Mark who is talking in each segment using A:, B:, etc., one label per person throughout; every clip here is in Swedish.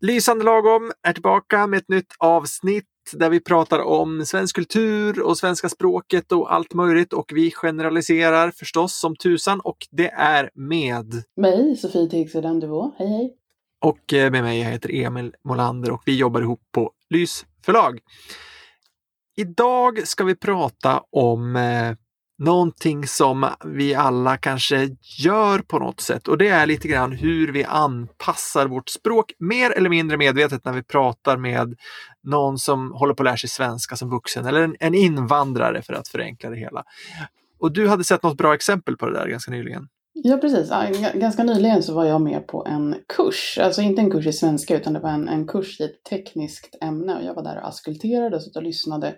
A: Lysande lagom är tillbaka med ett nytt avsnitt där vi pratar om svensk kultur och svenska språket och allt möjligt och vi generaliserar förstås som tusan och det är med
B: mig, Sofie Tegsedan Duvå. Hej hej!
A: Och eh, med mig, jag heter Emil Molander och vi jobbar ihop på Lys förlag. Idag ska vi prata om eh, någonting som vi alla kanske gör på något sätt och det är lite grann hur vi anpassar vårt språk mer eller mindre medvetet när vi pratar med någon som håller på att lära sig svenska som vuxen eller en, en invandrare för att förenkla det hela. Och du hade sett något bra exempel på det där ganska nyligen.
B: Ja, precis. Ganska nyligen så var jag med på en kurs, alltså inte en kurs i svenska utan det var en, en kurs i ett tekniskt ämne och jag var där och askulterade och, och lyssnade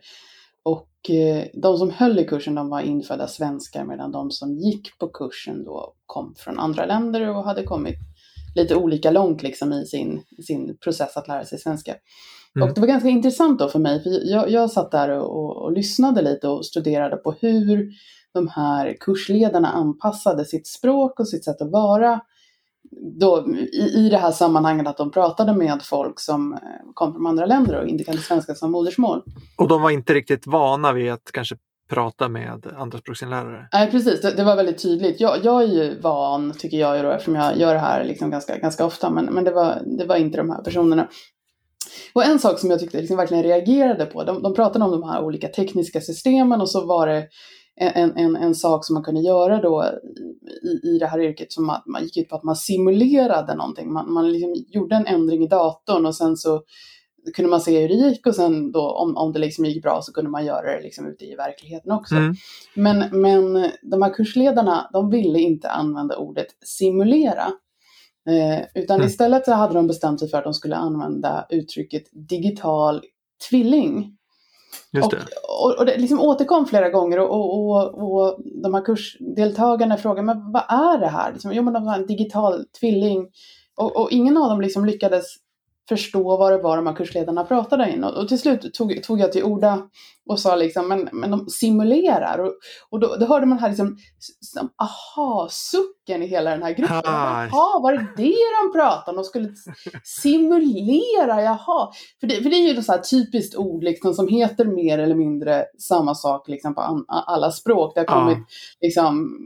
B: och eh, de som höll i kursen de var infödda svenskar medan de som gick på kursen då kom från andra länder och hade kommit lite olika långt liksom i sin, sin process att lära sig svenska. Mm. Och det var ganska intressant då för mig, för jag, jag satt där och, och, och lyssnade lite och studerade på hur de här kursledarna anpassade sitt språk och sitt sätt att vara då, i, i det här sammanhanget att de pratade med folk som eh, kom från andra länder och inte kan svenska som modersmål.
A: Och de var inte riktigt vana vid att kanske prata med andraspråksinlärare?
B: Nej precis, det, det, var väldigt tydligt. Jag, jag är ju van, tycker jag, då, eftersom jag gör det här liksom ganska, ganska ofta, men, men det, var, det var inte de här personerna. Och en sak som jag tyckte liksom verkligen reagerade på, de, de pratade om de här olika tekniska systemen och så var det en, en, en sak som man kunde göra då i, i det här yrket som man, man gick ut på att man simulerade någonting. Man, man liksom gjorde en ändring i datorn och sen så kunde man se hur det gick och sen då om, om det liksom gick bra så kunde man göra det liksom ute i verkligheten också. Mm. Men, men de här kursledarna, de ville inte använda ordet simulera. Eh, utan mm. istället så hade de bestämt sig för att de skulle använda uttrycket digital tvilling.
A: Just det.
B: Och, och, och, det liksom återkom flera gånger och, och, och, de här kursdeltagarna frågade men vad är det här? Liksom, jo men de har en digital tvilling och, och ingen av dem liksom lyckades förstå vad det var de här kursledarna pratade in. Och, och till slut tog, tog jag till orda och sa liksom, men, men de simulerar. Och, och då, då hörde man här liksom, som, aha-sucken i hela den här gruppen. Jaha, var det det de pratade om? De skulle simulera, jaha. För det, för det är ju så här typiskt ord liksom, som heter mer eller mindre samma sak liksom, på an, alla språk. Det har kommit, liksom,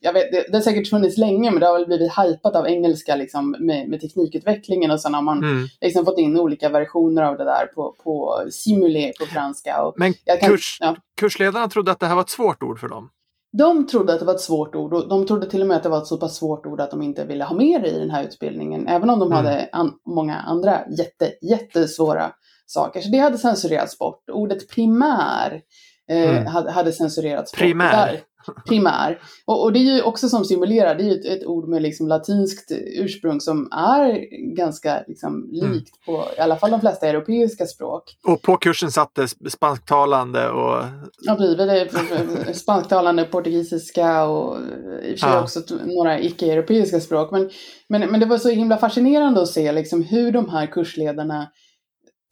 B: jag vet, det, det har säkert funnits länge, men det har väl blivit hypat av engelska liksom, med, med teknikutvecklingen och sen har man mm. liksom, fått in olika versioner av det där på, på simulé på franska. Och,
A: men kan, Kurs, ja. Kursledarna trodde att det här var ett svårt ord för dem.
B: De trodde att det var ett svårt ord och de trodde till och med att det var ett så pass svårt ord att de inte ville ha med det i den här utbildningen. Även om de mm. hade an många andra jätte, jättesvåra saker. Så det hade censurerats bort. Ordet primär eh, mm. hade, hade censurerats
A: primär.
B: bort primär. Och, och, det är ju också som simulerar, det är ju ett, ett, ord med liksom latinskt ursprung som är ganska liksom mm. likt på i alla fall de flesta europeiska språk.
A: Och på kursen satt spansktalande och...
B: Ja, precis. Spansktalande, portugisiska och i och för sig ja. också några icke-europeiska språk. Men, men, men det var så himla fascinerande att se liksom hur de här kursledarna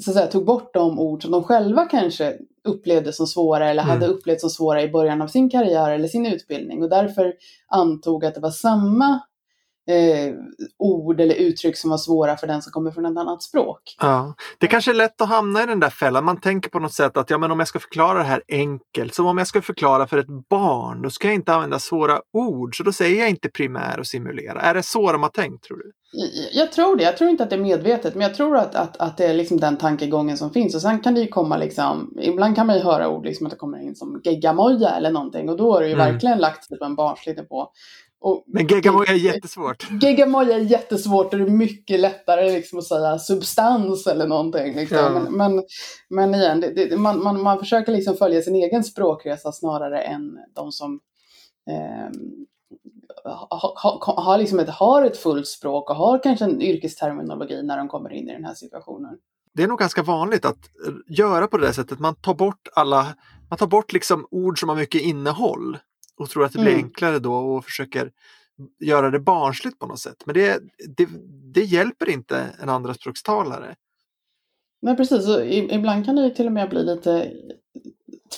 B: så att säga, tog bort de ord som de själva kanske upplevde som svåra eller hade mm. upplevt som svåra i början av sin karriär eller sin utbildning och därför antog att det var samma eh, ord eller uttryck som var svåra för den som kommer från ett annat språk.
A: Ja, Det kanske är lätt att hamna i den där fällan. Man tänker på något sätt att ja, men om jag ska förklara det här enkelt, som om jag ska förklara för ett barn, då ska jag inte använda svåra ord. Så då säger jag inte primär och simulera. Är det så de har tänkt tror du?
B: Jag tror det. Jag tror inte att det är medvetet, men jag tror att, att, att det är liksom den tankegången som finns. Och sen kan det ju komma liksom, ibland kan man ju höra ord liksom att det kommer in som geggamoja eller någonting och då är det ju mm. verkligen lagt typ en barnslig på.
A: Och, men geggamoja är jättesvårt.
B: Geggamoja är jättesvårt och det är mycket lättare liksom att säga substans eller någonting. Liksom. Ja. Men, men, men, igen, det, det, man, man, man försöker liksom följa sin egen språkresa snarare än de som eh, ha, ha, ha, liksom ett, har ett fullt språk och har kanske en yrkesterminologi när de kommer in i den här situationen.
A: Det är nog ganska vanligt att göra på det där sättet. Man tar bort alla, man tar bort liksom ord som har mycket innehåll och tror att det blir mm. enklare då och försöker göra det barnsligt på något sätt. Men det, det, det hjälper inte en andraspråkstalare.
B: Nej precis, och ibland kan det till och med bli lite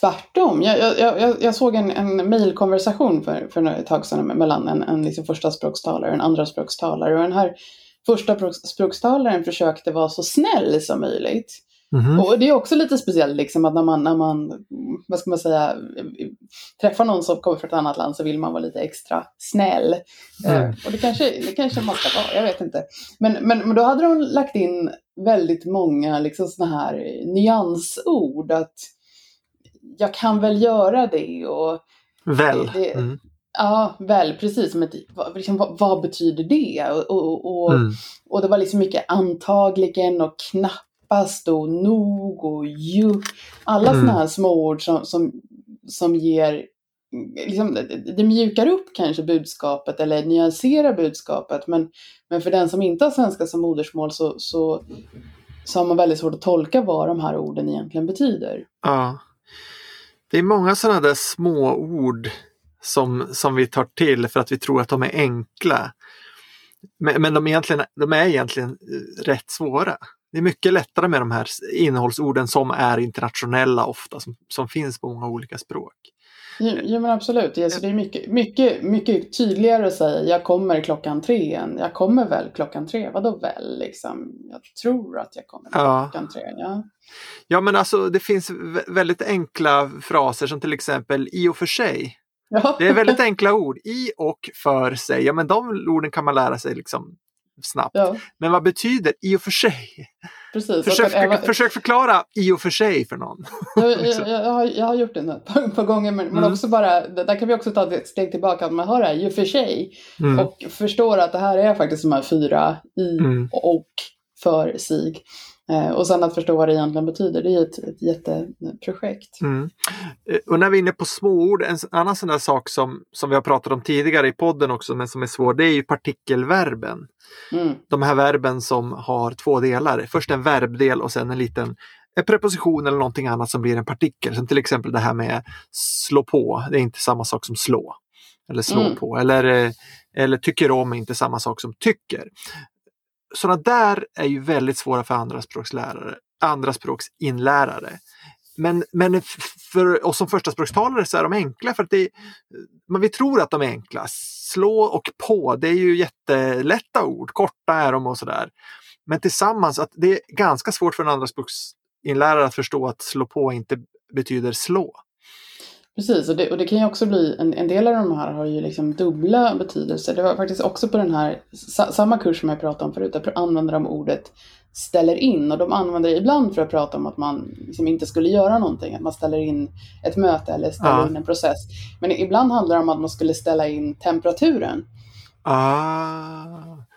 B: tvärtom. Jag, jag, jag, jag såg en, en mejlkonversation för, för ett tag sedan mellan en, en liksom första språkstalare och en andra språkstalare. Och den här första språkstalaren försökte vara så snäll som möjligt. Mm-hmm. Och det är också lite speciellt liksom att när man, när man, vad ska man säga, träffar någon som kommer från ett annat land så vill man vara lite extra snäll. Mm. Uh, och det kanske, det kanske man ska vara, jag vet inte. Men, men, men då hade de lagt in väldigt många liksom sådana här nyansord. Att jag kan väl göra det och...
A: Väl.
B: Det, mm. Ja, väl precis. Men vad, liksom, vad, vad betyder det? Och, och, och, mm. och, det var liksom mycket antagligen och knappast och nog och ju. Alla mm. sådana här småord som, som, som ger Liksom, det mjukar upp kanske budskapet eller nyanserar budskapet men, men för den som inte har svenska som modersmål så, så, så har man väldigt svårt att tolka vad de här orden egentligen betyder.
A: Ja. Det är många sådana där små ord som, som vi tar till för att vi tror att de är enkla. Men, men de, egentligen, de är egentligen eh, rätt svåra. Det är mycket lättare med de här innehållsorden som är internationella ofta, som, som finns på många olika språk.
B: Ja, men absolut. Alltså, det är mycket, mycket, mycket tydligare att säga jag kommer klockan tre än jag kommer väl klockan tre. Vadå väl liksom? Jag tror att jag kommer ja. klockan tre. Ja.
A: ja men alltså det finns väldigt enkla fraser som till exempel i och för sig. Ja. Det är väldigt enkla ord. I och för sig. Ja men de orden kan man lära sig liksom snabbt. Ja. Men vad betyder i och för sig? Precis, försök, även... försök förklara i och för sig för någon.
B: Jag, jag, jag, har, jag har, gjort det ett par gånger men, mm. också bara, där kan vi också ta ett steg tillbaka. Att man hör det här i och för sig mm. och förstår att det här är faktiskt de här fyra i mm. och för sig. Eh, och sen att förstå vad det egentligen betyder, det är ett, ett jätteprojekt. Mm.
A: Eh, och när vi är inne på småord, en annan sån där sak som, som vi har pratat om tidigare i podden också, men som är svår, det är ju partikelverben. Mm. De här verben som har två delar, först en verbdel och sen en liten en preposition eller någonting annat som blir en partikel. Som till exempel det här med slå på, det är inte samma sak som slå. Eller slå mm. på. Eller, eh, eller tycker om är inte samma sak som tycker sådana där är ju väldigt svåra för andraspråkslärare, andraspråksinlärare. Men, men för oss som förstaspråkstalare så är de enkla för att det, men vi tror att de är enkla. Slå och på, det är ju jättelätta ord, korta är de och sådär. Men tillsammans, att det är ganska svårt för en andraspråksinlärare att förstå att slå på inte betyder slå.
B: Precis, och det, och det kan ju också bli, en, en, del av de här har ju liksom dubbla betydelser. Det var faktiskt också på den här, sa, samma kurs som jag pratade om förut, där använder de ordet ställer in och de använder det ibland för att prata om att man liksom inte skulle göra någonting, att man ställer in ett möte eller ställer ja. in en process. Men ibland handlar det om att man skulle ställa in temperaturen.
A: Ah.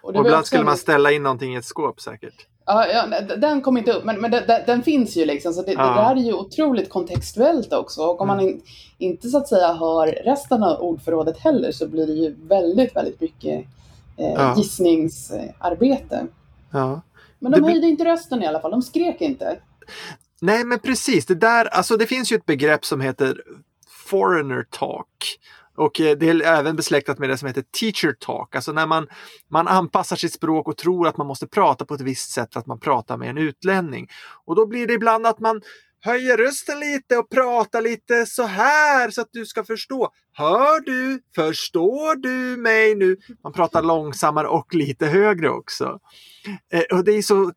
A: Och, och ibland skulle man ställa in någonting i ett skåp säkert.
B: Ja, ja, den kom inte upp, men, men den, den finns ju liksom. Så det, ja. det där är ju otroligt kontextuellt också. Och om mm. man in, inte så att säga har resten av ordförrådet heller så blir det ju väldigt, väldigt mycket eh, ja. gissningsarbete. Ja. Men de det höjde inte rösten i alla fall, de skrek inte.
A: Nej, men precis. Det där, alltså det finns ju ett begrepp som heter foreigner talk. Och eh, det är även besläktat med det som heter teacher talk, alltså när man, man anpassar sitt språk och tror att man måste prata på ett visst sätt för att man pratar med en utlänning. Och då blir det ibland att man höjer rösten lite och pratar lite så här så att du ska förstå. Hör du? Förstår du mig nu? Man pratar långsammare och lite högre också. Eh, och det är så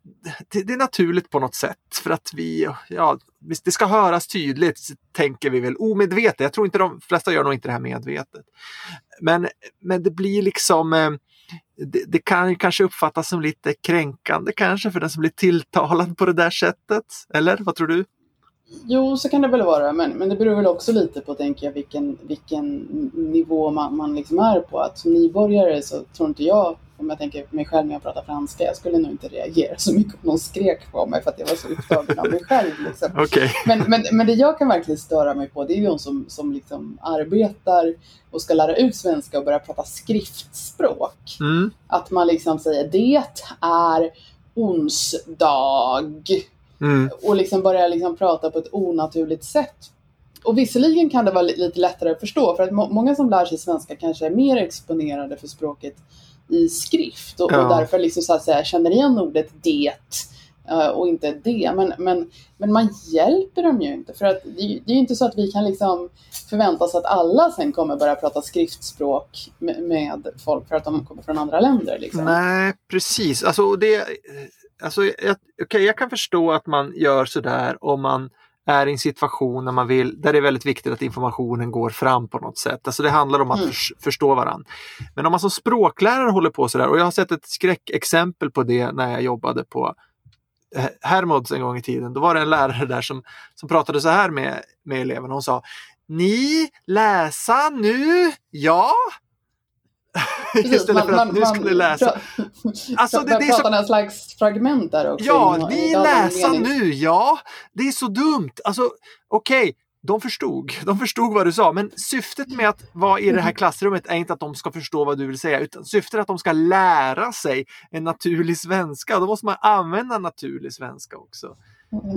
A: det, är naturligt på något sätt för att vi, ja, det ska höras tydligt tänker vi väl omedvetet. Jag tror inte de flesta gör nog inte det här medvetet. Men, men det blir liksom eh, det, det, kan kanske uppfattas som lite kränkande kanske för den som blir tilltalad på det där sättet. Eller vad tror du?
B: Jo, så kan det väl vara, men, men det beror väl också lite på tänker jag, vilken, vilken nivå man, man liksom är på. Att som nybörjare så tror inte jag, om jag tänker på mig själv när jag pratar franska, jag skulle nog inte reagera så mycket om någon skrek på mig för att jag var så upptagen av mig själv. Liksom.
A: Okay.
B: Men, men, men det jag kan verkligen störa mig på, det är ju de som, som liksom arbetar och ska lära ut svenska och börja prata skriftspråk. Mm. Att man liksom säger det är onsdag Mm. Och liksom börja liksom prata på ett onaturligt sätt. Och visserligen kan det vara lite lättare att förstå för att må många som lär sig svenska kanske är mer exponerade för språket i skrift och, ja. och därför liksom så att säga känner igen ordet det eh, och inte det. Men, men, men man hjälper dem ju inte för att det, det är ju inte så att vi kan liksom förvänta oss att alla sen kommer börja prata skriftspråk med, med folk för att de kommer från andra länder. Liksom.
A: Nej, precis. Alltså, det, alltså, jag, okay, jag kan förstå att man gör sådär om man är i en situation när man vill, där det är väldigt viktigt att informationen går fram på något sätt. Alltså det handlar om att mm. för, förstå varandra. Men om man som språklärare håller på sådär, och jag har sett ett skräckexempel på det när jag jobbade på eh, Hermods en gång i tiden. Då var det en lärare där som, som pratade så här med, med eleverna. Hon sa Ni läsa nu? Ja? Istället för att man, nu skulle läsa.
B: Alltså, det, det är så... någon slags fragment där också.
A: Ja, ni läsa nu, ja. Det är så dumt. Alltså, okej, okay, de förstod. De förstod vad du sa, men syftet med att vara i det här klassrummet är inte att de ska förstå vad du vill säga, utan syftet är att de ska lära sig en naturlig svenska. Då måste man använda naturlig svenska också.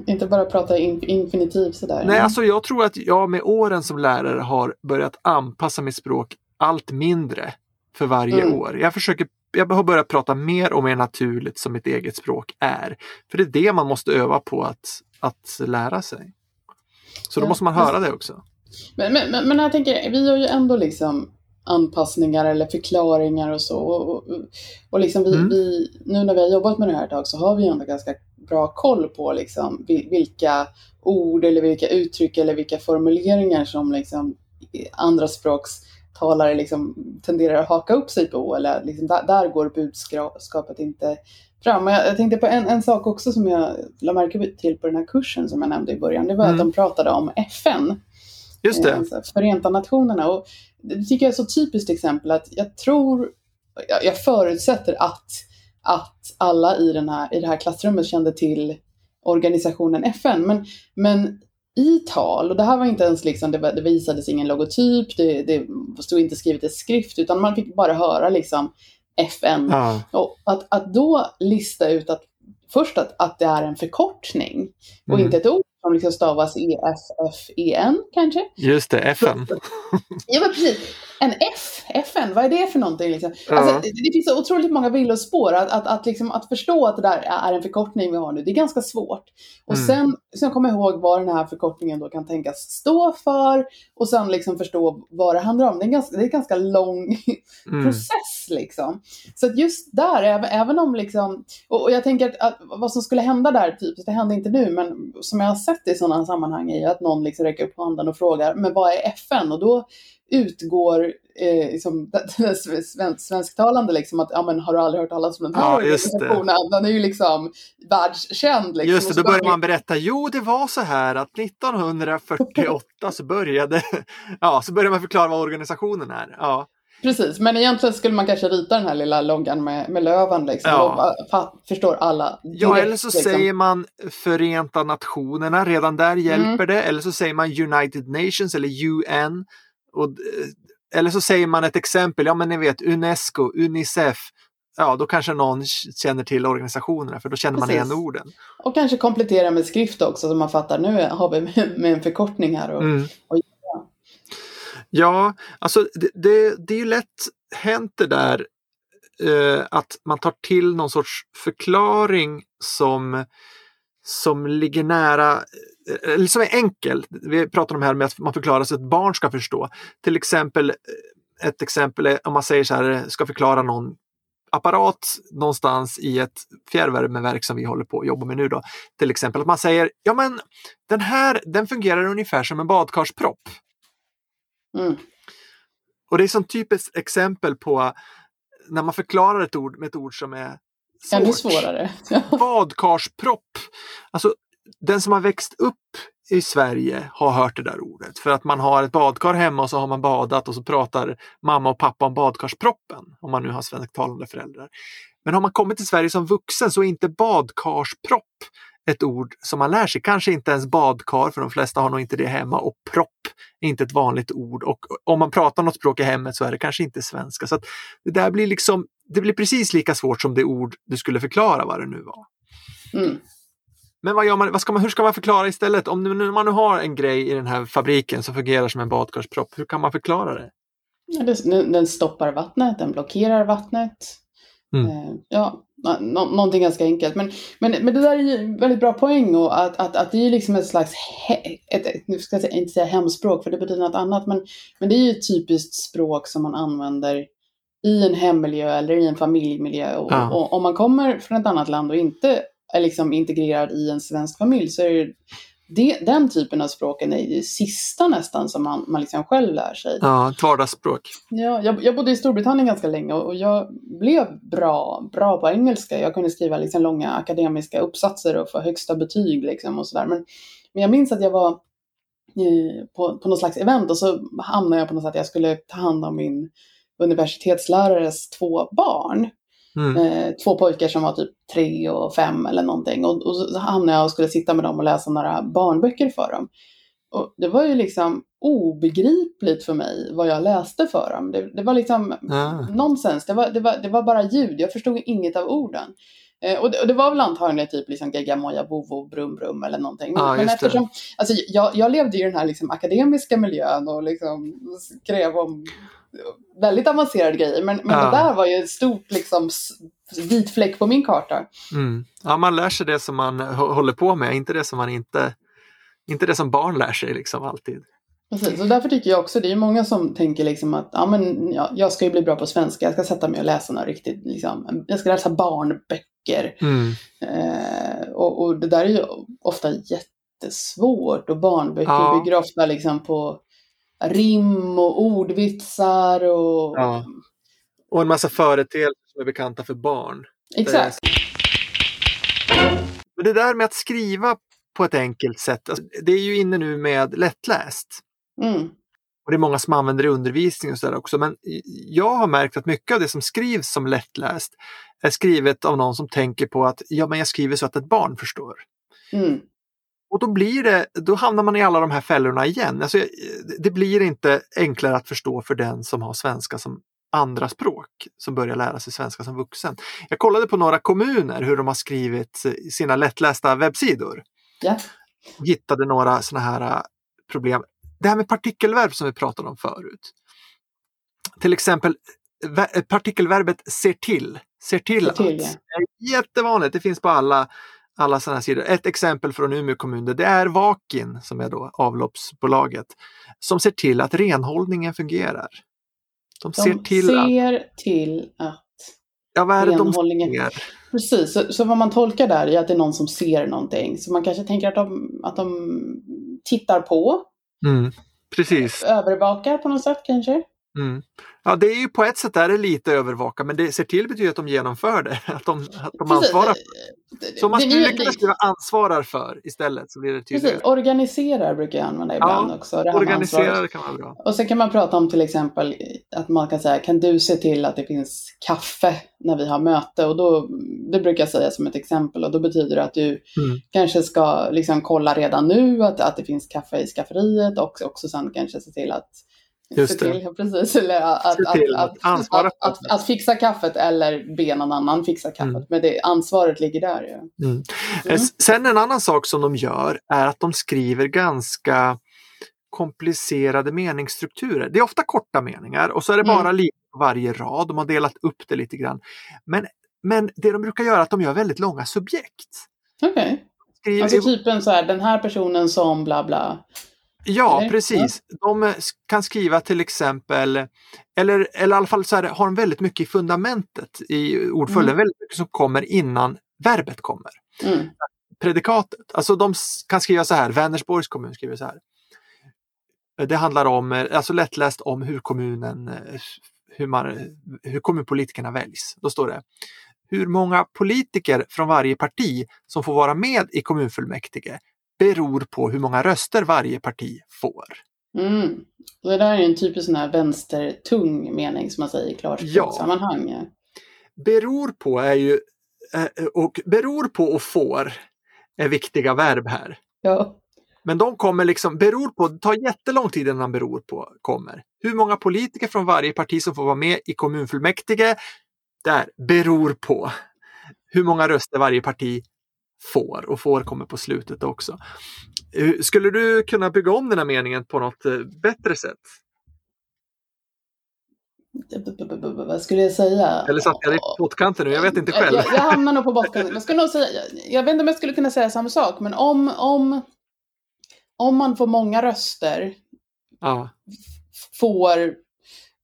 B: Inte bara prata infinitiv sådär.
A: Nej, alltså jag tror att jag med åren som lärare har börjat anpassa mitt språk allt mindre för varje mm. år. Jag försöker jag har börjat prata mer och mer naturligt som mitt eget språk är. För det är det man måste öva på att, att lära sig. Så då ja, måste man höra det också.
B: Men, men, men jag tänker, vi har ju ändå liksom anpassningar eller förklaringar och så. Och, och, och liksom vi, mm. vi, nu när vi har jobbat med det här ett tag så har vi ändå ganska bra koll på liksom vilka ord eller vilka uttryck eller vilka formuleringar som liksom andra språks talare liksom tenderar att haka upp sig på eller liksom där, där går budskapet inte fram. Jag, jag tänkte på en, en sak också som jag la märke till på den här kursen som jag nämnde i början. Det var mm. att de pratade om FN.
A: Just det.
B: Eh, Förenta Nationerna. Och det tycker jag är så typiskt exempel att jag tror, jag, jag förutsätter att, att alla i, den här, i det här klassrummet kände till organisationen FN. Men, men i tal, och det här var inte ens liksom, det, det visades ingen logotyp, det, det stod inte skrivet i skrift, utan man fick bara höra liksom FN. Ja. Och att, att då lista ut att först att, att det är en förkortning och mm. inte ett ord som liksom stavas E-F-F-E-N kanske.
A: Just det, FN.
B: ja, men precis. En F, FN, vad är det för någonting? Liksom? Alltså, det, det finns så otroligt många villospår. Att, att, att, liksom, att förstå att det där är en förkortning vi har nu, det är ganska svårt. Och mm. sen, sen komma ihåg vad den här förkortningen då kan tänkas stå för och sen liksom förstå vad det handlar om. Det är en ganska, det är en ganska lång mm. process. Liksom. Så att just där, även, även om liksom, och, och jag tänker att, att, vad som skulle hända där, typ, det händer inte nu, men som jag har sett i sådana sammanhang är att någon liksom räcker upp handen och frågar, men vad är FN? Och då utgår eh, liksom, svensk, svensktalande liksom att ja men har du aldrig hört talas om den här ja, organisationen? Den är ju liksom världskänd. Liksom.
A: Just det, då börjar man berätta, jo det var så här att 1948 så började, ja så började man förklara vad organisationen är. Ja.
B: Precis, men egentligen skulle man kanske rita den här lilla loggan med, med löven. Liksom, ja. och, förstår alla.
A: Direkt, ja, eller så liksom. säger man Förenta Nationerna, redan där hjälper mm. det. Eller så säger man United Nations eller UN. Och, eh, eller så säger man ett exempel, ja men ni vet Unesco, Unicef, ja då kanske någon känner till organisationerna för då känner Precis. man igen orden.
B: Och kanske komplettera med skrift också så man fattar, nu har vi med en förkortning här. Och, mm. och
A: ja. alltså det, det, det är ju lätt hänt det där eh, att man tar till någon sorts förklaring som, som ligger nära eh, eller som är enkel. Vi pratar om här med att man förklarar så att barn ska förstå. Till exempel, eh, ett exempel är om man säger så här, eh, ska förklara någon apparat någonstans i ett fjärrvärmeverk som vi håller på att jobba med nu då. Till exempel att man säger, ja men den här den fungerar ungefär som en badkarspropp. Mm. Och det är som typiskt exempel på när man förklarar ett ord med ett ord som är
B: svårt. Ännu svårare.
A: Badkarspropp. Alltså den som har växt upp i Sverige har hört det där ordet. För att man har ett badkar hemma och så har man badat och så pratar mamma och pappa om badkarsproppen. Om man nu har svensktalande föräldrar. Men har man kommit till Sverige som vuxen så är inte badkarspropp ett ord som man lär sig. Kanske inte ens badkar, för de flesta har nog inte det hemma. Och propp är inte ett vanligt ord. Och om man pratar något språk i hemmet så är det kanske inte svenska. Så det där blir liksom, det blir precis lika svårt som det ord du skulle förklara vad det nu var. Mm. Men vad gör man, vad ska man, hur ska man förklara istället? Om man nu har en grej i den här fabriken som fungerar som en badkarspropp, hur kan man förklara det?
B: Ja, den stoppar vattnet, den blockerar vattnet. Mm. Eh, ja, nå, någonting ganska enkelt. Men, men, men det där är ju väldigt bra poäng och att, att, att det är liksom ett slags, ett, nu ska jag inte säga hemspråk för det betyder något annat, men, men det är ju ett typiskt språk som man använder i en hemmiljö eller i en familjemiljö. Och,
A: Ja.
B: och om man kommer från ett annat land och inte är liksom integrerad i en svensk familj så är det, det den typen av språken är det sista nästan som man, man liksom själv lär sig.
A: Ja, ett vardagsspråk.
B: Ja, jag, jag bodde i Storbritannien ganska länge och, jag blev bra, bra på engelska. Jag kunde skriva liksom långa akademiska uppsatser och få högsta betyg liksom och sådär. Men, men jag minns att jag var eh, på, på något slags event och så hamnade jag på något sätt att jag skulle ta hand om min universitetslärares två barn.
A: Mm.
B: Eh, två pojkar som var typ tre och fem eller någonting. Och, och så hamnade jag och skulle sitta med dem och läsa några barnböcker för dem. Och det var ju liksom obegripligt för mig vad jag läste för dem. Det, det var liksom
A: Ja.
B: nonsens. Det var, det, var, det var bara ljud. Jag förstod inget av orden. Eh, och, det, och det var väl antagligen typ liksom gegga moja vovo brum brum eller någonting. Men,
A: Ja,
B: men eftersom, alltså, jag, jag levde i den här liksom akademiska miljön och liksom skrev om väldigt avancerade grejer. Men, men
A: Ja.
B: det där var ju ett stort liksom vit fläck på min karta.
A: Mm. Ja, man lär sig det som man hå- håller på med, inte det som man inte, inte det som barn lär sig liksom alltid.
B: Precis, och därför tycker jag också, det är många som tänker liksom att ja, men, ja, jag ska ju bli bra på svenska, jag ska sätta mig och läsa något riktigt, liksom, jag ska läsa barnböcker.
A: Mm.
B: Eh, och, och det där är ju ofta jättesvårt och barnböcker
A: Ja.
B: bygger ofta liksom på rim och ordvitsar och...
A: Ja. Och en massa företeelser som är bekanta för barn.
B: Exakt.
A: Men det där med att skriva på ett enkelt sätt, alltså, det är ju inne nu med lättläst.
B: Mm.
A: Och det är många som använder det i undervisning och sådär också. Men jag har märkt att mycket av det som skrivs som lättläst är skrivet av någon som tänker på att ja, men jag skriver så att ett barn förstår.
B: Mm.
A: Och då blir det, då hamnar man i alla de här fällorna igen. Alltså, det blir inte enklare att förstå för den som har svenska som andra språk, som börjar lära sig svenska som vuxen. Jag kollade på några kommuner hur de har skrivit sina lättlästa webbsidor.
B: Ja.
A: Hittade några sådana här äh, problem. Det här med partikelverb som vi pratade om förut. Till exempel ver- partikelverbet ser till. Ser till,
B: Ser till,
A: att. är jättevanligt, det finns på alla, alla sådana sidor. Ett exempel från Umeå kommun, det är Vakin som är då avloppsbolaget som ser till att renhållningen fungerar. De ser
B: De
A: till att,
B: ser till att
A: ja vad är det de
B: renhållningen...
A: ser?
B: Precis, så, så vad man tolkar där är att det är någon som ser någonting. Så man kanske tänker att de, att de tittar på,
A: Mm, precis.
B: övervakar på något sätt kanske.
A: Mm. Ja, det är ju på ett sätt är det lite övervaka, men det ser till betyder att de genomför det. Att de, att de ansvarar. Så om man
B: det-
A: skulle kunna skriva ansvarar för istället så blir det tydligare.
B: Precis, organiserar brukar jag använda ibland också. Med ansvaret.
A: Organiserade kan vara bra.
B: Och sen kan man prata om till exempel att man kan säga, kan du se till att det finns kaffe när vi har möte? Och då, det brukar jag säga som ett exempel och då betyder det att du
A: Mm.
B: kanske ska liksom kolla redan nu att, att det finns kaffe i skafferiet och också sen kanske se till att
A: Just
B: se
A: det.
B: till, ja, precis, eller att, att, att,
A: att
B: att, fixa kaffet eller be någon annan fixa kaffet.
A: Mm.
B: Men det, ansvaret ligger där. Ja.
A: Mm.
B: Mm.
A: Eh, Sen en annan sak som de gör är att de skriver ganska komplicerade meningsstrukturer. Det är ofta korta meningar och så är det
B: Mm.
A: bara lite på varje rad. De har delat upp det lite grann. Men, men det de brukar göra är att de gör väldigt långa subjekt.
B: Okej,
A: Skriver,
B: alltså typen så här, den här personen som bla bla.
A: Ja,
B: Eller?
A: precis. De eh, kan skriva till exempel, eller, eller i alla fall så här, har de väldigt mycket i fundamentet i ordföljden,
B: Mm.
A: väldigt mycket som kommer innan verbet kommer.
B: Mm.
A: Predikatet. Alltså de kan skriva så här, Vänersborgs kommun skriver så här. Det handlar om, eh, alltså lättläst om hur kommunen, eh, hur, man, hur kommunpolitikerna väljs. Då står det hur många politiker från varje parti som får vara med i kommunfullmäktige beror på hur många röster varje parti får.
B: Mm. Det där är en typisk sån här vänstertung mening som man säger i klarspråkssammanhang. Ja.
A: Beror på är ju, eh, och beror på och får är viktiga verb här.
B: Ja.
A: Men de kommer liksom, beror på, det tar jättelång tid innan beror på kommer. Hur många politiker från varje parti som får vara med i kommunfullmäktige, där, beror på. Hur många röster varje parti får och får kommer på slutet också. Eh, Skulle du kunna bygga om den här meningen på något eh, bättre sätt?
B: vad skulle jag säga?
A: Eller satt jag på pottkanten nu? Jag vet inte själv.
B: Jag, jag hamnar nog på bottkanten. Jag, ska nog säga, jag vet inte om jag skulle kunna säga samma sak, men om, om, om man får många röster
A: Ja,
B: får,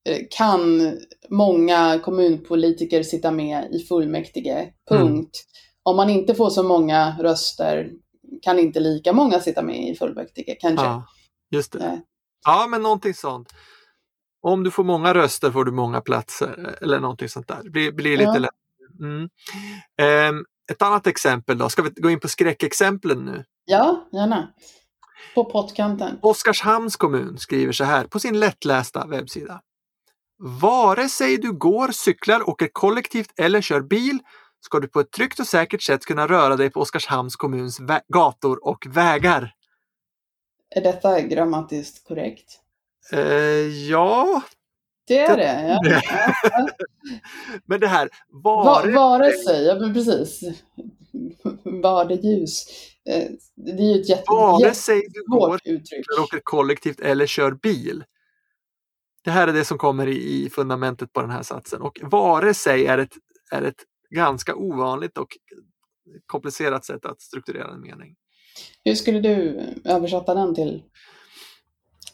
B: eh, kan många kommunpolitiker sitta med i fullmäktige. Punkt. Om man inte får så många röster kan inte lika många sitta med i fullmäktige kanske.
A: ja, just det.
B: Eh,
A: Ja, men någonting sånt. Om du får många röster får du många platser eller någonting sånt där. Det blir, blir lite
B: Ja.
A: lätt. Mm. Ehm, ett annat exempel då, ska vi gå in på skräckexemplen nu?
B: Ja, gärna. På pottkanten.
A: Oskarshamns kommun skriver så här på sin lättlästa webbsida. Vare sig du går, cyklar, åker kollektivt eller kör bil ska du på ett tryggt och säkert sätt kunna röra dig på Oskarshamns kommuns gator och vägar.
B: Är detta grammatiskt korrekt?
A: Eh, ja,
B: Det är det, ja.
A: Men det här
B: Va,
A: vare
B: vare sig, ja men precis. Var det ljus. Eh, Det är ju ett jätte,
A: Vare sig du går,
B: jättesvårt uttryck.
A: åker kollektivt eller kör bil. Det här är det som kommer i, i fundamentet på den här satsen. Och vare sig är ett, är ett ganska ovanligt och komplicerat sätt att strukturera en mening.
B: Hur skulle du översätta den till?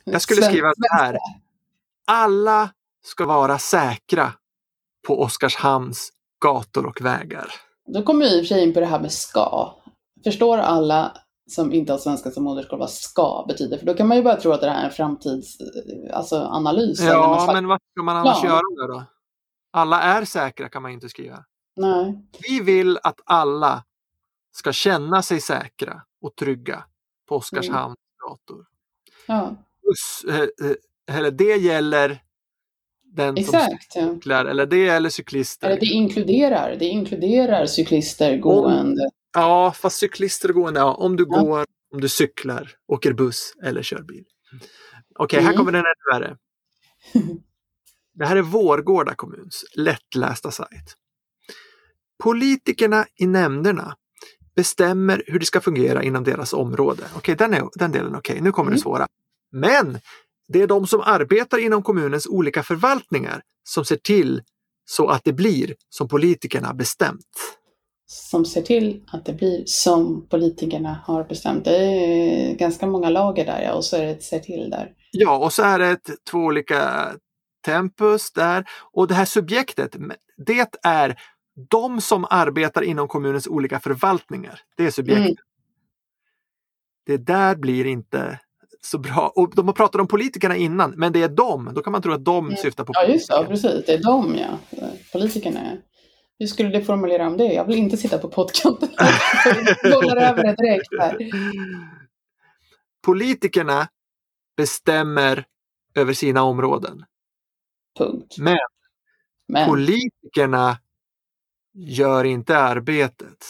A: Jag skulle skriva så här. Alla ska vara säkra på Oskarshamns gator och vägar.
B: Då kommer vi i och för sig in på det här med ska. Förstår alla som inte har svenska som modersmål vad ska betyder? För då kan man ju bara tro att det här är en framtids alltså analys. eller någon
A: Ja, men vad ska man annars
B: plan.
A: göra då? Alla är säkra kan man inte skriva.
B: Nej.
A: Vi vill att alla ska känna sig säkra och trygga på Oskarshamns gator.
B: Ja,
A: eh, eh, eller det gäller den som
B: exakt. Ja.
A: cyklar, eller det gäller cyklister.
B: Eller det inkluderar, det inkluderar cyklister, gående.
A: Ja, fast cyklister och gående, ja, om du
B: Ja.
A: går, om du cyklar, åker buss eller kör bil. Okej, här
B: Mm.
A: kommer den ännu värre. Det här är Vårgårda kommuns lättlästa sajt. Politikerna i nämnderna bestämmer hur det ska fungera inom deras område. Okej, den, är, den delen okej. Nu kommer det
B: Mm.
A: svåra. Men det är de som arbetar inom kommunens olika förvaltningar som ser till så att det blir som politikerna bestämt.
B: som ser till att det blir som politikerna har bestämt. Det är ganska många lager där ja, och så är det ett ser till där.
A: Ja, och så är det ett, två olika tempus där. Och det här subjektet, det är de som arbetar inom kommunens olika förvaltningar. Det är subjektet.
B: Mm.
A: Det där blir inte så bra. Och de har pratat om politikerna innan, men det är de. Då kan man tro att de
B: Mm.
A: syftar på
B: Ja, just det, precis. Det är de ja. Politikerna ja. Hur skulle du formulera om det? Jag vill inte sitta på pottkanten. Jag över det direkt här.
A: Politikerna bestämmer över sina områden.
B: Punkt.
A: Men
B: Men
A: politikerna gör inte arbetet.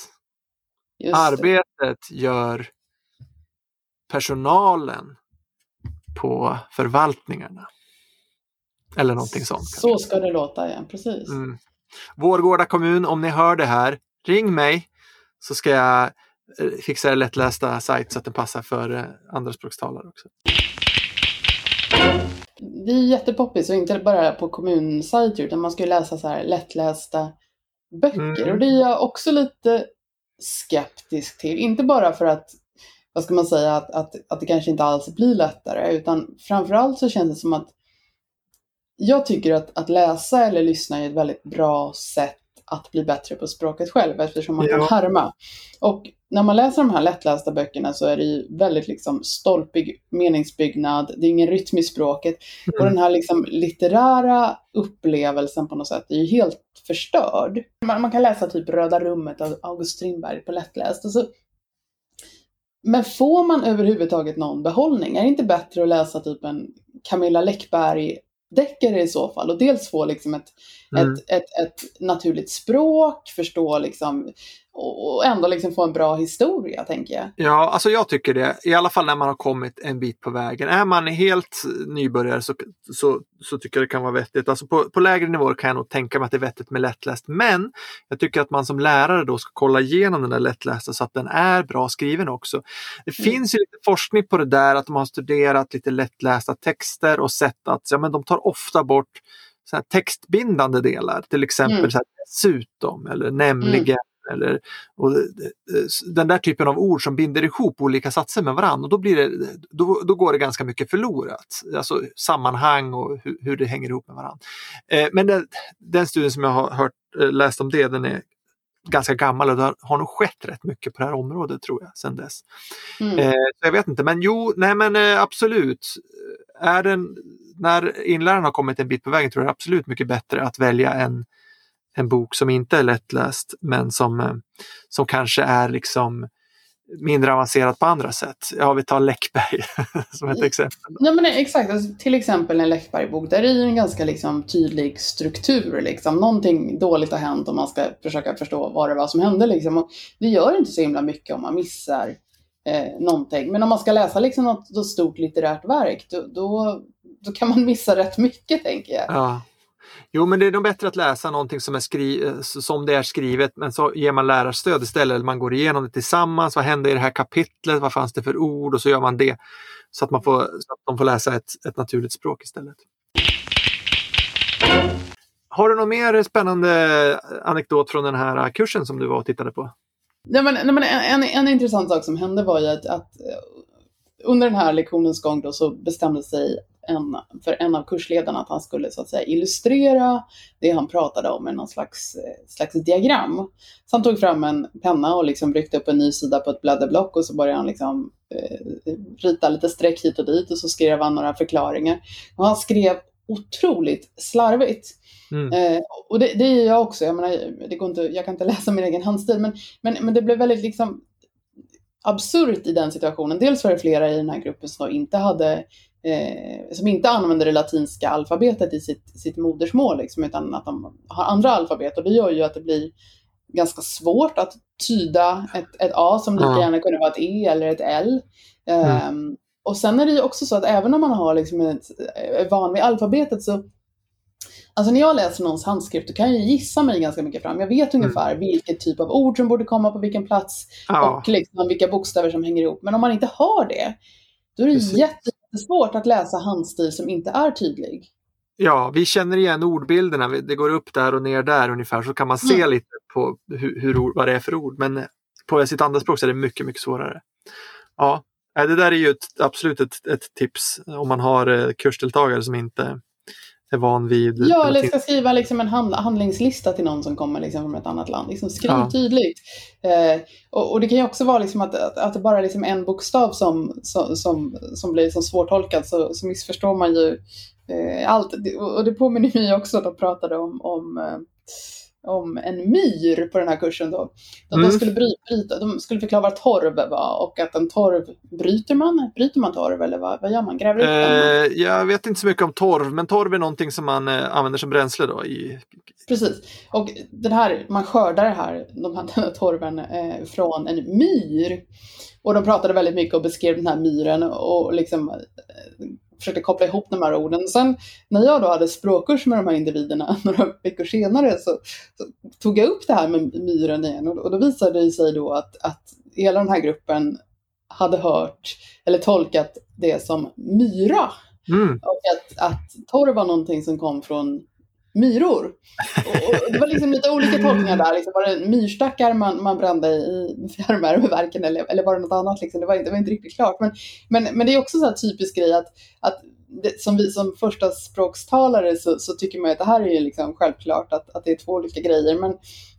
A: Arbetet gör personalen på förvaltningarna. Eller någonting sånt.
B: Så ska det låta, ja. Precis.
A: Mm. Vårgårda kommun, om ni hör det här, ring mig så ska jag eh, fixa er lättlästa sajt så att den passar för eh, andraspråkstalare också.
B: Det är jättepoppis och inte bara på kommunsajter utan man ska ju läsa så här lättlästa böcker.
A: Mm.
B: Och det är jag också lite skeptisk till. Inte bara för att, vad ska man säga, att, att, att det kanske inte alls blir lättare utan framförallt så känns det som att jag tycker att, att läsa eller lyssna är ett väldigt bra sätt att bli bättre på språket själv eftersom man kan
A: Ja.
B: härma. Och när man läser de här lättlästa böckerna så är det ju väldigt liksom stolpig meningsbyggnad, det är ingen rytm i språket och
A: Mm.
B: den här liksom litterära upplevelsen på något sätt är ju helt förstörd. Man, man kan läsa typ Röda rummet av August Strindberg på lättläst och så men får man överhuvudtaget någon behållning? Är det inte bättre att läsa typ en Camilla Läckberg deckare i så fall och dels få liksom ett,
A: Mm.
B: ett, ett, ett naturligt språk, förstå liksom och ändå liksom få en bra historia tänker jag.
A: Ja, alltså jag tycker det. I alla fall när man har kommit en bit på vägen. Är man helt nybörjare så, så, så tycker jag det kan vara vettigt. Alltså på, på lägre nivåer kan jag nog tänka mig att det är vettigt med lättläst. Men jag tycker att man som lärare då ska kolla igenom den där lättlästa så att den är bra skriven också. Det
B: Mm.
A: finns ju lite forskning på det där att de har studerat lite lättlästa texter och sett att ja, men de tar ofta bort så textbindande delar, till exempel
B: Mm.
A: så här, dessutom eller nämligen. Eller, och, eh, den där typen av ord som binder ihop olika satser med varandra. Och då, blir det, då, då går det ganska mycket förlorat. Alltså sammanhang och hur, hur det hänger ihop med varandra. Eh, men den, den studien som jag har hört, eh, läst om det, den är ganska gammal och det har, nog skett rätt mycket på det här området tror jag sedan dess.
B: Mm.
A: Eh, så jag vet inte, men jo, nej men eh, absolut. Är den, när inläraren har kommit en bit på vägen tror jag det är absolut mycket bättre att välja en, en bok som inte är lättläst men som, eh, som kanske är liksom mindre avancerad på andra sätt. Ja, vi tar Läckberg som ett exempel.
B: Ja, men exakt. Alltså, till exempel en Läckberg-bok, där är ju en ganska liksom, tydlig struktur. Liksom. Någonting dåligt har hänt och man ska försöka förstå vad det var som hände. Liksom. Och det gör inte så himla mycket om man missar eh, någonting. Men om man ska läsa liksom, något, något stort litterärt verk, då, då, då kan man missa rätt mycket, tänker jag.
A: Ja. Jo, men det är nog bättre att läsa någonting som, är skri eh, som det är skrivet, men så ger man lärarstöd istället. Eller man går igenom det tillsammans. Vad hände i det här kapitlet? Vad fanns det för ord? Och så gör man det så att, man får, så att de får läsa ett, ett naturligt språk istället. Har du någon mer spännande anekdot från den här kursen som du var och tittade på?
B: Nej, men, nej, men en, en intressant sak som hände var ju att, att under den här lektionens gång då så bestämde sig en, för en av kursledarna att han skulle så att säga illustrera det han pratade om med någon slags, eh, slags diagram. Så han tog fram en penna och liksom ryckte upp en ny sida på ett blädderblock och så började han liksom eh, rita lite streck hit och dit och så skrev han några förklaringar. Och han skrev otroligt slarvigt.
A: Mm.
B: Eh, och det, det är jag också. Jag, menar, det går inte, jag kan inte läsa min egen handstil, men, men, men det blev väldigt liksom absurt i den situationen. Dels var det flera i den här gruppen som inte hade eh, som inte använder det latinska alfabetet i sitt, sitt modersmål, liksom, utan att de har andra alfabet. Och det gör ju att det blir ganska svårt att tyda ett, ett A som lika gärna kunde vara ett E eller ett L. Ehm, och sen är det ju också så att även om man har liksom ett, är van vid alfabetet så Alltså när jag läser någons handskrift då kan jag gissa mig ganska mycket fram. Jag vet ungefär vilken typ av ord som borde komma på vilken plats
A: Ja,
B: och liksom vilka bokstäver som hänger ihop. Men om man inte har det, då är det
A: Precis.
B: Jättesvårt att läsa handstil som inte är tydlig.
A: ja, vi känner igen ordbilderna. Det går upp där och ner där ungefär så kan man se
B: Mm.
A: lite på hur, hur, vad det är för ord. Men på sitt andra språk så är det mycket, mycket svårare. Ja, nej, det där är ju ett, absolut ett, ett tips om man har eh, kursdeltagare som inte är van vid
B: Ja, eller ska skriva liksom en hand, handlingslista till någon som kommer liksom från ett annat land. Liksom skriv
A: Ja.
B: tydligt. Eh, och, och det kan ju också vara liksom att, att, att det bara är liksom en bokstav som, som, som, som blir som svårtolkad så, så missförstår man ju eh, allt. Och det påminner mig också, de pratade om, om, eh, om en myr på den här kursen då. De,
A: Mm.
B: de, skulle bry, bryta, de skulle förklara vad torv var och att en torv, bryter man? Bryter man torv eller vad, vad gör man? Gräver den?
A: Eh, jag vet inte så mycket om torv, men torv är någonting som man eh, använder som bränsle då i
B: Precis. Och den här, man skördar det här, de här, den här torven eh, från en myr. Och de pratade väldigt mycket och beskrev den här myren och liksom eh, försökte koppla ihop de här orden. Sen när jag då hade språkkurs med de här individerna några veckor senare så, så tog jag upp det här med myren igen och, och då visade det sig då att, att hela den här gruppen hade hört eller tolkat det som myra.
A: Mm.
B: Och att, att torv var någonting som kom från myror. Och, det var liksom lite olika tolkningar där. Liksom, var det myrstackar man, man brände i fjärrvärmeverken eller, eller var det något annat? Liksom? Det, var, det var inte riktigt klart. Men, men, men det är också en typisk grej att, att det, som vi som första språkstalare så, så tycker man att det här är ju liksom självklart att, att det är två olika grejer. Men,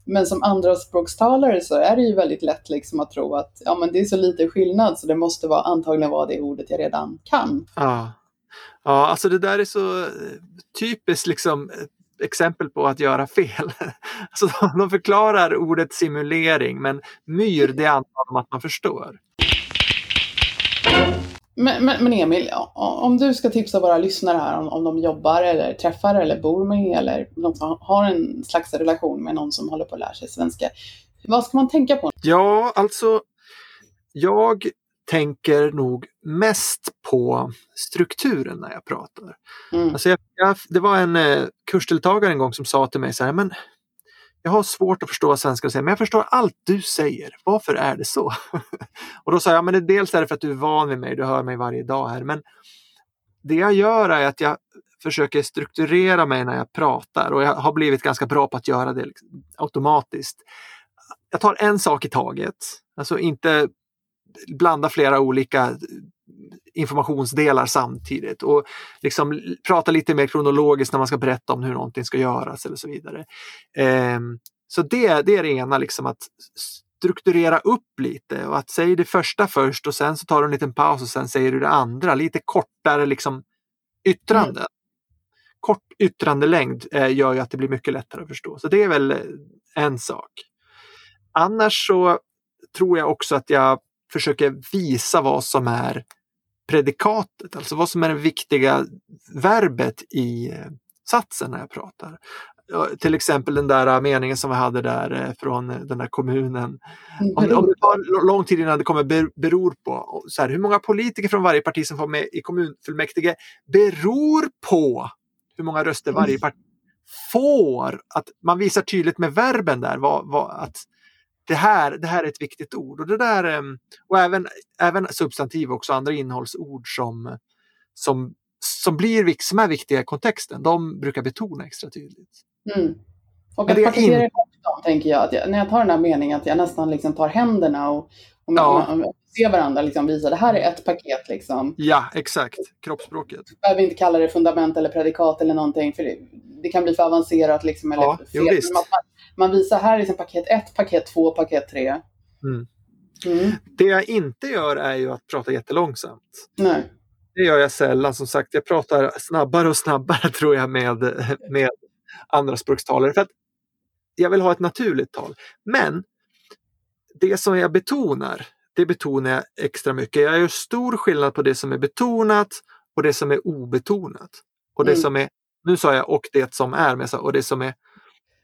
B: men som andra språkstalare så är det ju väldigt lätt liksom att tro att ja, men det är så lite skillnad så det måste vara, antagligen vara det ordet jag redan kan.
A: Ja. ja, alltså det där är så typiskt liksom exempel på att göra fel. Alltså de- förklarar ordet simulering, men myr det antar de att man förstår.
B: Men, men, men Emil, om du ska tipsa våra lyssnare här om, om de jobbar eller träffar eller bor med eller de som har en slags relation med någon som håller på att lära sig svenska. Vad ska man tänka på?
A: Ja, alltså jag tänker nog mest på strukturen när jag pratar.
B: Mm.
A: Alltså jag, jag, det var en eh, kursdeltagare en gång som sa till mig så här, men jag har svårt att förstå säger, men jag förstår allt du säger. Varför är det så? och då sa jag, men det, dels är det för att du är van vid mig, du hör mig varje dag här, men det jag gör är att jag försöker strukturera mig när jag pratar och jag har blivit ganska bra på att göra det liksom, automatiskt. Jag tar en sak i taget, alltså inte blanda flera olika informationsdelar samtidigt och liksom prata lite mer kronologiskt när man ska berätta om hur någonting ska göras eller så vidare. Um, så det, det är det ena, liksom att strukturera upp lite och att säga det första först och sen så tar du en liten paus och sen säger du det andra. Lite kortare liksom yttrande. Mm. Kort yttrandelängd eh, gör ju att det blir mycket lättare att förstå. Så det är väl eh, en sak. Annars så tror jag också att jag försöker visa vad som är predikatet, alltså vad som är det viktiga verbet i eh, satsen när jag pratar till exempel den där meningen som vi hade där eh, från den där kommunen. Om, om det tar lång tid innan det kommer ber, beror på. Så här, hur många politiker från varje parti som får med i kommunfullmäktige beror på hur många röster varje mm. parti får. Att man visar tydligt med verben där vad, vad, att det här, det här är ett viktigt ord. Och, det där, eh, och även, även substantiv också, andra innehållsord som, som, som, blir, som är viktiga i kontexten, de brukar betona extra tydligt.
B: Mm. Och att paketera in... dem, tänker jag, att jag, när jag tar den här meningen, att jag nästan liksom tar händerna och, och ja. man, man ser varandra liksom visa det här är ett paket. Liksom.
A: Ja, exakt. Kroppsspråket.
B: Vi behöver inte kalla det fundament eller predikat eller någonting, för det, det kan bli för avancerat. Liksom, eller
A: ja, fel. Jo, visst. Man,
B: visar här liksom paket 1, paket 2, paket 3.
A: Mm. Mm. Det jag inte gör är ju att prata jättelångsamt.
B: Nej.
A: Det gör jag sällan. Som sagt, jag pratar snabbare och snabbare tror jag med, med andraspråkstalare. För att jag vill ha ett naturligt tal. Men det som jag betonar, det betonar jag extra mycket. Jag gör stor skillnad på det som är betonat och det som är obetonat. Och det mm. som är, nu sa jag och det som är, men jag sa, och det som är,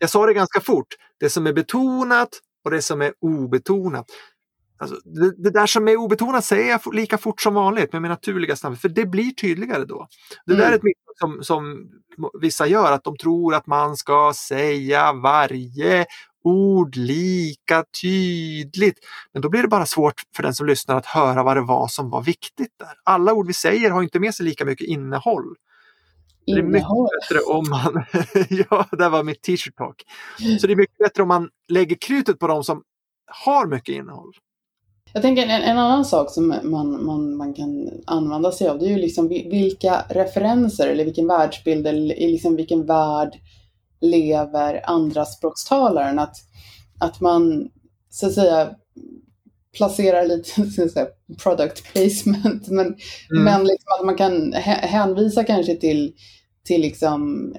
A: jag sa det ganska fort, det som är betonat och det som är obetonat. Alltså, det, det, där som är obetonat säger jag lika fort som vanligt med min naturliga snabbhet, för det blir tydligare då. Det mm. där är ett misstag som, som vissa gör, att de tror att man ska säga varje ord lika tydligt. Men då blir det bara svårt för den som lyssnar att höra vad det var som var viktigt där. Alla ord vi säger har inte med sig lika mycket innehåll. Det är mycket bättre om man... ja, det var mitt t-shirt talk. Så det är mycket bättre om man lägger krutet på de som har mycket innehåll.
B: Jag tänker en, en, annan sak som man, man, man kan använda sig av, det är ju liksom vilka referenser eller vilken världsbild eller liksom vilken värld lever andra språkstalaren. Att, att man så att säga placerar lite så product placement, men, mm. men liksom att man kan hänvisa kanske till, till liksom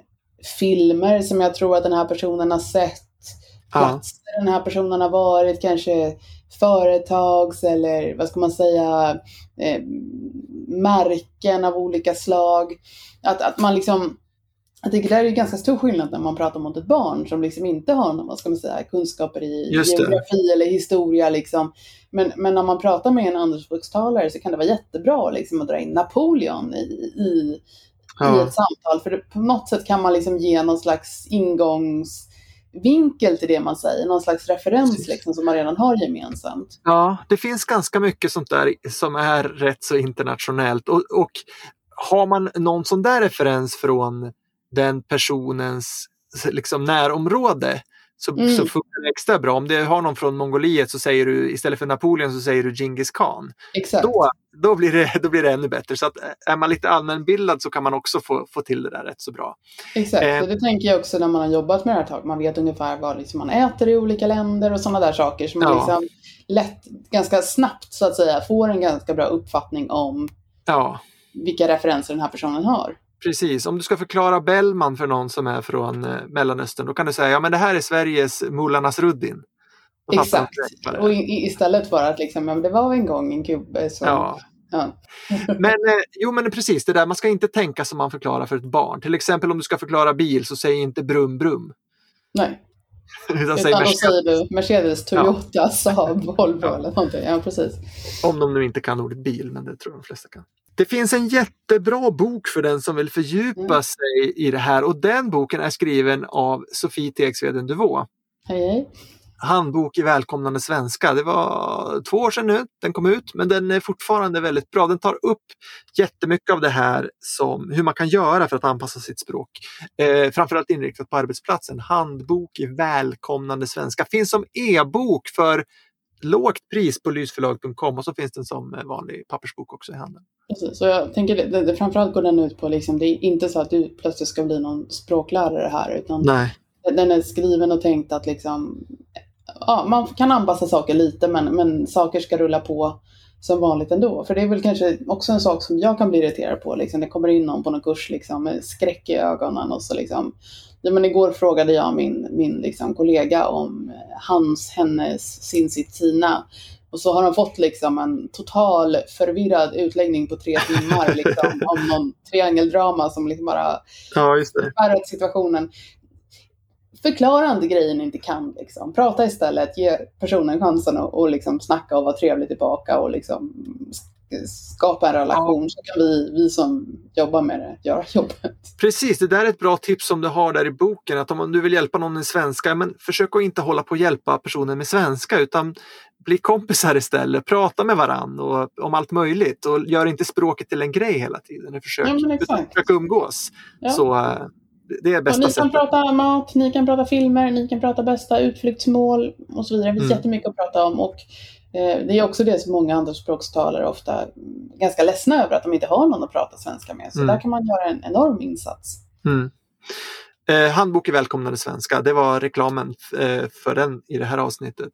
B: filmer som jag tror att den här personen har sett, platser ja. den här personen har varit, kanske företags eller vad ska man säga, eh, märken av olika slag. Att, att man liksom, jag tycker det är ganska stor skillnad när man pratar mot ett barn som liksom inte har någon, vad ska man säga, kunskaper i geografi eller historia. Liksom. Men, men när man pratar med en andraspråkstalare så kan det vara jättebra liksom, att dra in Napoleon i, i, ja. i ett samtal. För det, på något sätt kan man liksom ge någon slags ingångs vinkel till det man säger, någon slags referens liksom, som man redan har gemensamt.
A: Ja, det finns ganska mycket sånt där som är rätt så internationellt och, och har man någon sån där referens från den personens liksom, närområde så, mm. så funkar det extra bra. Om du har någon från Mongoliet så säger du istället för Napoleon så säger du Genghis khan.
B: Exakt.
A: Då, då, blir det, då blir det ännu bättre. Så att eh, är man lite allmänbildad så kan man också få, få till det där rätt så bra.
B: Exakt, eh. och det tänker jag också när man har jobbat med det här tag. Man vet ungefär vad liksom man äter i olika länder och sådana där saker. Så man ja. liksom lätt, ganska snabbt så att säga, får en ganska bra uppfattning om
A: ja.
B: vilka referenser den här personen har.
A: Precis, om du ska förklara Bellman för någon som är från eh, Mellanöstern, då kan du säga ja men det här är Sveriges Mullah Nasruddin.
B: Exakt, och istället för att liksom, ja, det var en gång en gubbe som...
A: Ja. ja. men, eh, jo men precis, det där, man ska inte tänka som man förklarar för ett barn. Till exempel om du ska förklara bil så säg inte brum brum.
B: Nej. Utan, Utan då säger du Mercedes, Toyota, ja. Saab, Volvo ja. eller någonting. Ja, precis.
A: Om de nu inte kan ordet bil, men det tror jag de flesta kan. Det finns en jättebra bok för den som vill fördjupa mm. sig i det här och den boken är skriven av Sofie Tegsveden Duvå.
B: Hej, hej.
A: handbok i välkomnande svenska. Det var två år sedan nu den kom ut, men den är fortfarande väldigt bra. Den tar upp jättemycket av det här som hur man kan göra för att anpassa sitt språk. Eh, framförallt inriktat på arbetsplatsen. Handbok i välkomnande svenska. Finns som e-bok för lågt pris på lysförlag.com och så finns den som vanlig pappersbok också i handeln.
B: Precis, så jag tänker det, det, framförallt går den ut på, liksom, det är inte så att du plötsligt ska bli någon språklärare här, utan
A: Nej.
B: den är skriven och tänkt att liksom, ja, man kan anpassa saker lite, men, men saker ska rulla på som vanligt ändå. För det är väl kanske också en sak som jag kan bli irriterad på. Liksom. Det kommer in någon på någon kurs liksom, med skräck i ögonen och så liksom. Ja, men igår frågade jag min, min liksom, kollega om hans, hennes, sin, sitt, sina. Och så har de fått liksom en total förvirrad utläggning på tre timmar liksom, om någon triangeldrama som liksom bara
A: ja, det.
B: situationen. Förklara inte grejen inte kan. Liksom. Prata istället, ge personen chansen att och liksom snacka och vara trevlig tillbaka och liksom skapa en relation ja. så kan vi, vi som jobbar med det göra jobbet.
A: Precis, det där är ett bra tips som du har där i boken. Att om du vill hjälpa någon med svenska, men försök att inte hålla på att hjälpa personen med svenska utan bli kompisar istället. Prata med varann och, om allt möjligt och gör inte språket till en grej hela tiden. Försök, ja, försök umgås. Ja. Så, eh, det är bästa
B: ni kan prata mat, ni kan prata filmer, ni kan prata bästa utflyktsmål och så vidare. Det finns mm. jättemycket att prata om. Och det är också det som många andraspråkstalare ofta är ganska ledsna över, att de inte har någon att prata svenska med. Så mm. där kan man göra en enorm insats.
A: Mm. Eh, handbok i välkomnande svenska, det var reklamen eh, för den i det här avsnittet.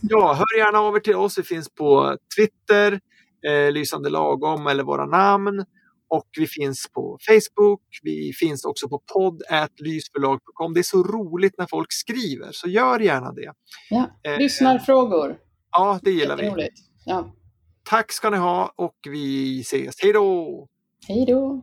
A: Ja, hör gärna av er till oss. Vi finns på Twitter, eh, Lysande lagom eller våra namn. Och vi finns på Facebook. Vi finns också på podd.lysförlag.com. Det är så roligt när folk skriver, så gör gärna det.
B: Ja, eh, lyssnarfrågor.
A: Ja, det gillar vi.
B: Ja.
A: Tack ska ni ha och vi ses. Hej då!
B: Hej då!